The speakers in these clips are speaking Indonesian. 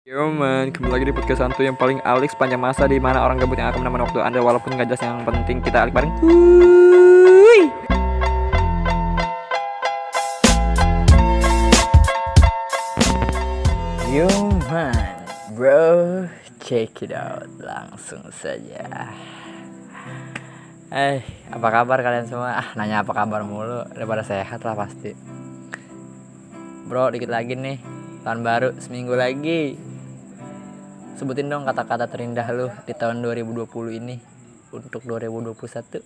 Yo man, kembali lagi di podcast santu yang paling alik sepanjang masa di mana orang gabut yang akan menemani waktu anda walaupun nggak jelas yang penting kita alik bareng. Wuih. Yo man, bro, check it out langsung saja. Eh, apa kabar kalian semua? Ah, nanya apa kabar mulu, daripada sehat lah pasti. Bro, dikit lagi nih, tahun baru seminggu lagi. Sebutin dong kata-kata terindah lu di tahun 2020 ini untuk 2021.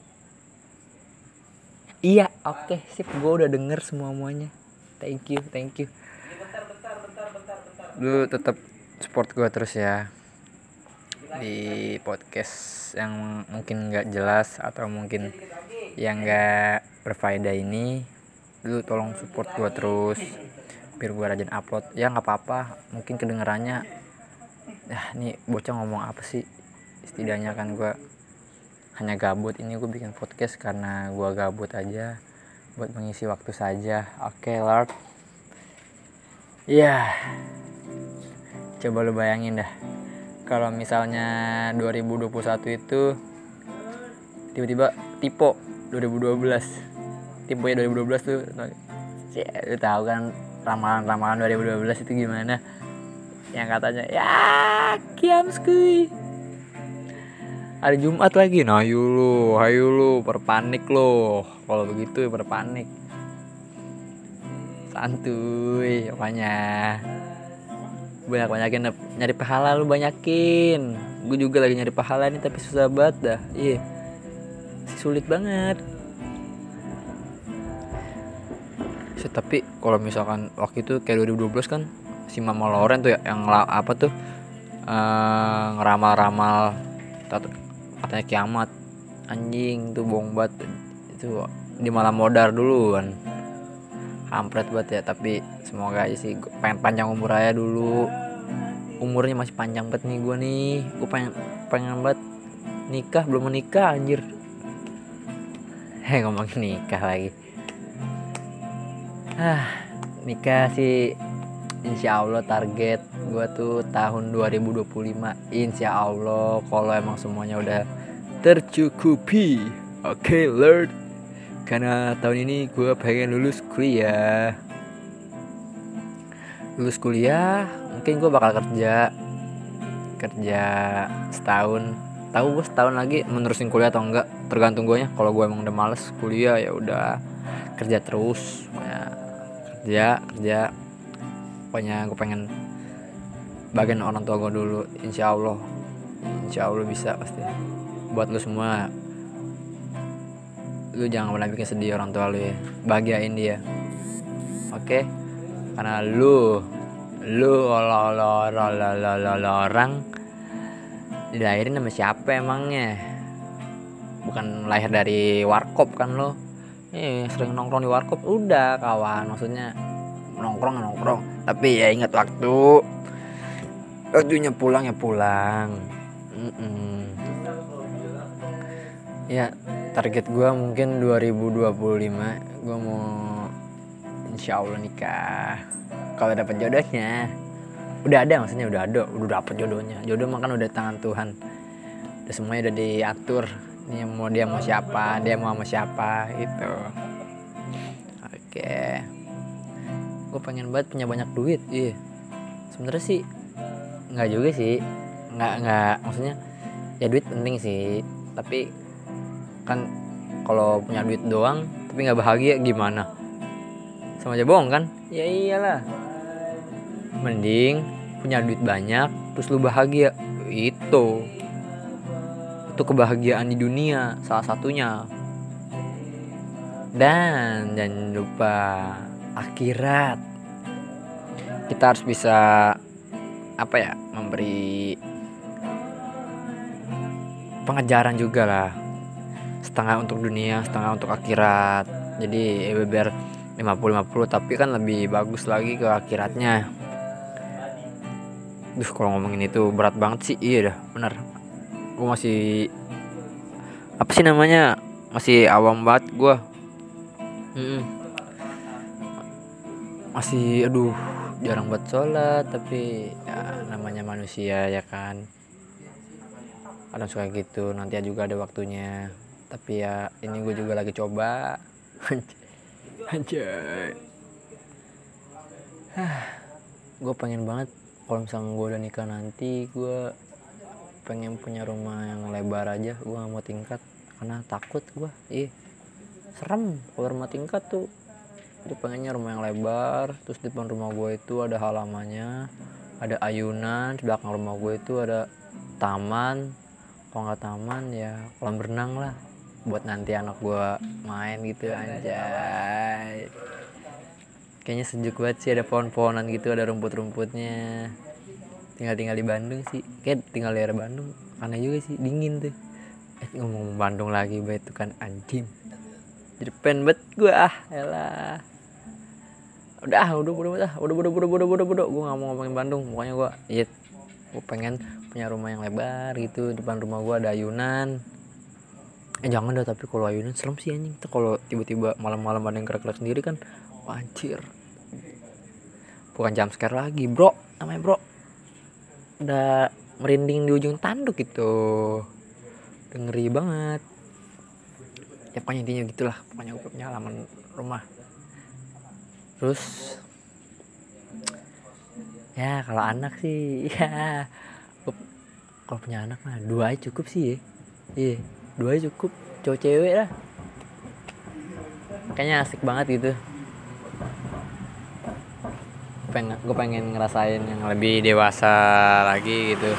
Iya, oke, sip. Gue udah denger semua muanya. Thank you, thank you. Lu tetap support gue terus ya di podcast yang mungkin nggak jelas atau mungkin yang nggak berfaedah ini lu tolong support gue terus biar gue rajin upload ya nggak apa-apa mungkin kedengarannya ya nih bocah ngomong apa sih? Setidaknya kan gue hanya gabut. Ini gue bikin podcast karena gue gabut aja buat mengisi waktu saja. Oke Lord. Ya coba lu bayangin dah. Kalau misalnya 2021 itu tiba-tiba tipe 2012 tipe ya 2012 tuh. Ya, lu tahu kan ramalan-ramalan 2012 itu gimana yang katanya ya kiam skui. Hari Jumat lagi nah ayo lu ayo lu berpanik lo kalau begitu berpanik. Santuy pokoknya. Banyak banyakin nyari pahala lu banyakin. Gue juga lagi nyari pahala nih tapi susah banget dah. Iya. Sulit banget. Tapi kalau misalkan waktu itu kayak 2012 kan si Mama Loren tuh ya yang apa tuh eh, ngeramal-ramal katanya kiamat. Anjing tuh bohong banget. Itu di malam modar dulu kan kampret banget ya tapi semoga aja sih pengen panjang umur aja dulu. Umurnya masih panjang banget nih gue nih. Gue pengen pengen banget nikah belum menikah anjir. Heh ngomongin nikah lagi. Ah nikah sih insya Allah target gue tuh tahun 2025 insya Allah kalau emang semuanya udah tercukupi. Oke okay, Lord. Karena tahun ini gue pengen lulus kuliah. Lulus kuliah mungkin gue bakal kerja. Kerja setahun. Tahu gue setahun lagi menerusin kuliah atau enggak? Tergantung gue nya. Kalau gue emang udah males kuliah ya udah kerja terus. Ya, kerja kerja pokoknya gue pengen bagian orang tua gue dulu insya Allah insya Allah bisa pasti. Buat lu semua. Lu jangan pernah bikin sedih orang tua lu ya. Bahagiain dia. Oke? Karena lu lu orang dilahirin sama siapa emangnya bukan lahir dari warkop kan lo eh sering nongkrong di warkop udah kawan maksudnya nongkrong nongkrong tapi ya ingat waktu. Waktunya pulang ya pulang. Mm-mm. ya target gue mungkin 2025 gue mau insya Allah nikah. Kalau dapat jodohnya udah ada maksudnya udah ada udah dapet jodohnya. Jodoh mah kan udah tangan Tuhan. Udah semuanya udah diatur. Ini mau dia mau siapa dia mau sama siapa gitu. Oke gue pengen banget punya banyak duit iya. Sebenarnya sih nggak juga sih. Nggak nggak maksudnya ya duit penting sih. Tapi kan kalau punya duit doang tapi nggak bahagia gimana? Sama aja bohong kan? Ya iyalah. Mending punya duit banyak terus lu bahagia. Itu. Itu kebahagiaan di dunia salah satunya. Dan jangan lupa akhirat. Kita harus bisa apa ya memberi pengajaran juga lah. Setengah untuk dunia setengah untuk akhirat. Jadi ya biar 50-50 tapi kan lebih bagus lagi ke akhiratnya. Duh kalau ngomongin itu berat banget sih. Iya dah bener. Gue masih apa sih namanya masih awam banget gue masih aduh jarang buat sholat tapi ya namanya manusia ya kan? Kadang suka gitu nanti juga ada waktunya. Tapi ya ini gue juga lagi coba. Anjay. Gue pengen banget kalau misalnya gue udah nikah nanti gue pengen punya rumah yang lebar aja gue gak mau tingkat. Karena takut gue ih serem kalau rumah tingkat tuh gue pengennya rumah yang lebar. Terus di depan rumah gue itu ada halamannya ada ayunan di belakang rumah gue itu ada taman. Kalau nggak taman ya kolam berenang lah buat nanti anak gue main gitu anjay. Kayaknya sejuk banget sih ada pohon-pohonan gitu ada rumput-rumputnya. Tinggal tinggal di Bandung sih. Kayak tinggal di daerah Bandung karena juga sih dingin tuh. Eh ngomong Bandung lagi baik itu kan anjing. Jadi pen bet gue ah elah udah udah udah udah udah udah udah udah udah udah. Gue nggak mau ngomongin Bandung. Pokoknya gue iya gue pengen punya rumah yang lebar gitu depan rumah gue ada ayunan. Eh jangan dah tapi kalau ayunan serem sih anjing. Tuh kalau tiba-tiba malam-malam ada yang gerak-gerak sendiri kan wancir bukan jam scare lagi bro. Namanya bro. Udah merinding di ujung tanduk itu. Udah ngeri banget. Ya pokoknya intinya gitulah. Pokoknya gue punya halaman rumah terus ya kalau anak sih ya kalau punya anak mah dua aja cukup sih ya. Iya dua aja cukup cowok cewek lah. Kayaknya asik banget gitu. Pengen gue pengen ngerasain yang lebih dewasa lagi gitu.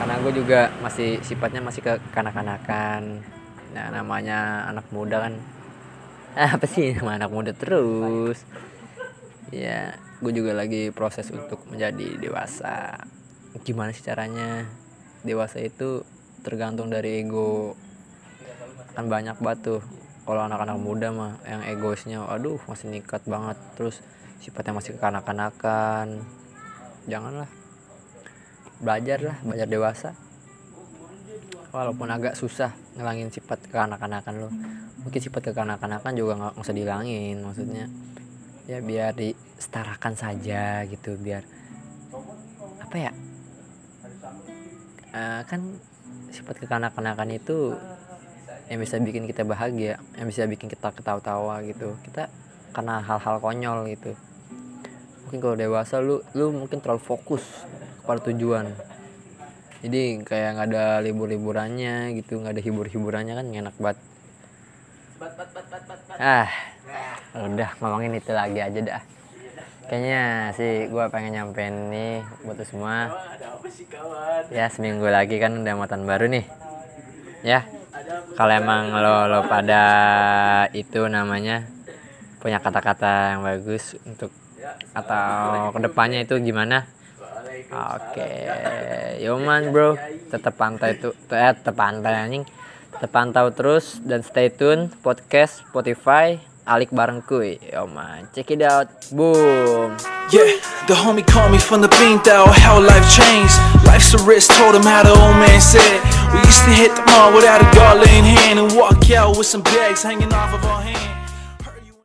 Karena gue juga masih sifatnya masih ke kanak-kanakan. Nah namanya anak muda kan apa sih? Nama anak muda terus. Ya gue juga lagi proses untuk menjadi dewasa. Gimana sih caranya? Dewasa itu tergantung dari ego. Kan banyak batu kalau anak-anak muda mah yang egoisnya aduh masih nikat banget. Terus sifatnya masih kekanak-kanakan. Janganlah. Belajar lah belajar dewasa walaupun agak susah ngelangin sifat kekanak-kanakan lo. Mungkin sifat kekanak-kanakan juga nggak usah dihilangin maksudnya. Ya biar disetarakan saja gitu biar apa ya? Uh, kan sifat kekanak-kanakan itu yang bisa bikin kita bahagia yang bisa bikin kita ketawa-tawa gitu. Kita karena hal-hal konyol gitu. Mungkin kalau dewasa lu lu mungkin terlalu fokus kepada tujuan jadi kayak nggak ada libur-liburannya gitu nggak ada hibur-hiburannya kan enak banget. Ah udah ngomongin itu lagi aja dah. Kayaknya sih gue pengen nyampein nih buat semua. Ya seminggu lagi kan udah muatan baru nih. Ya kalau emang lo lo pada itu namanya punya kata-kata yang bagus untuk atau ke depannya itu gimana oke okay. yoman bro tetap pantai itu eh tetap pantai anjing tetap pantau terus dan stay tune podcast Spotify Alik bareng kuy yoman check it out boom Yeah, the homie called me from the bean thou how life changed. Life's a risk, told him how the old man said. We used to hit the mall without a dollar in hand and walk out with some bags hanging off of our hand.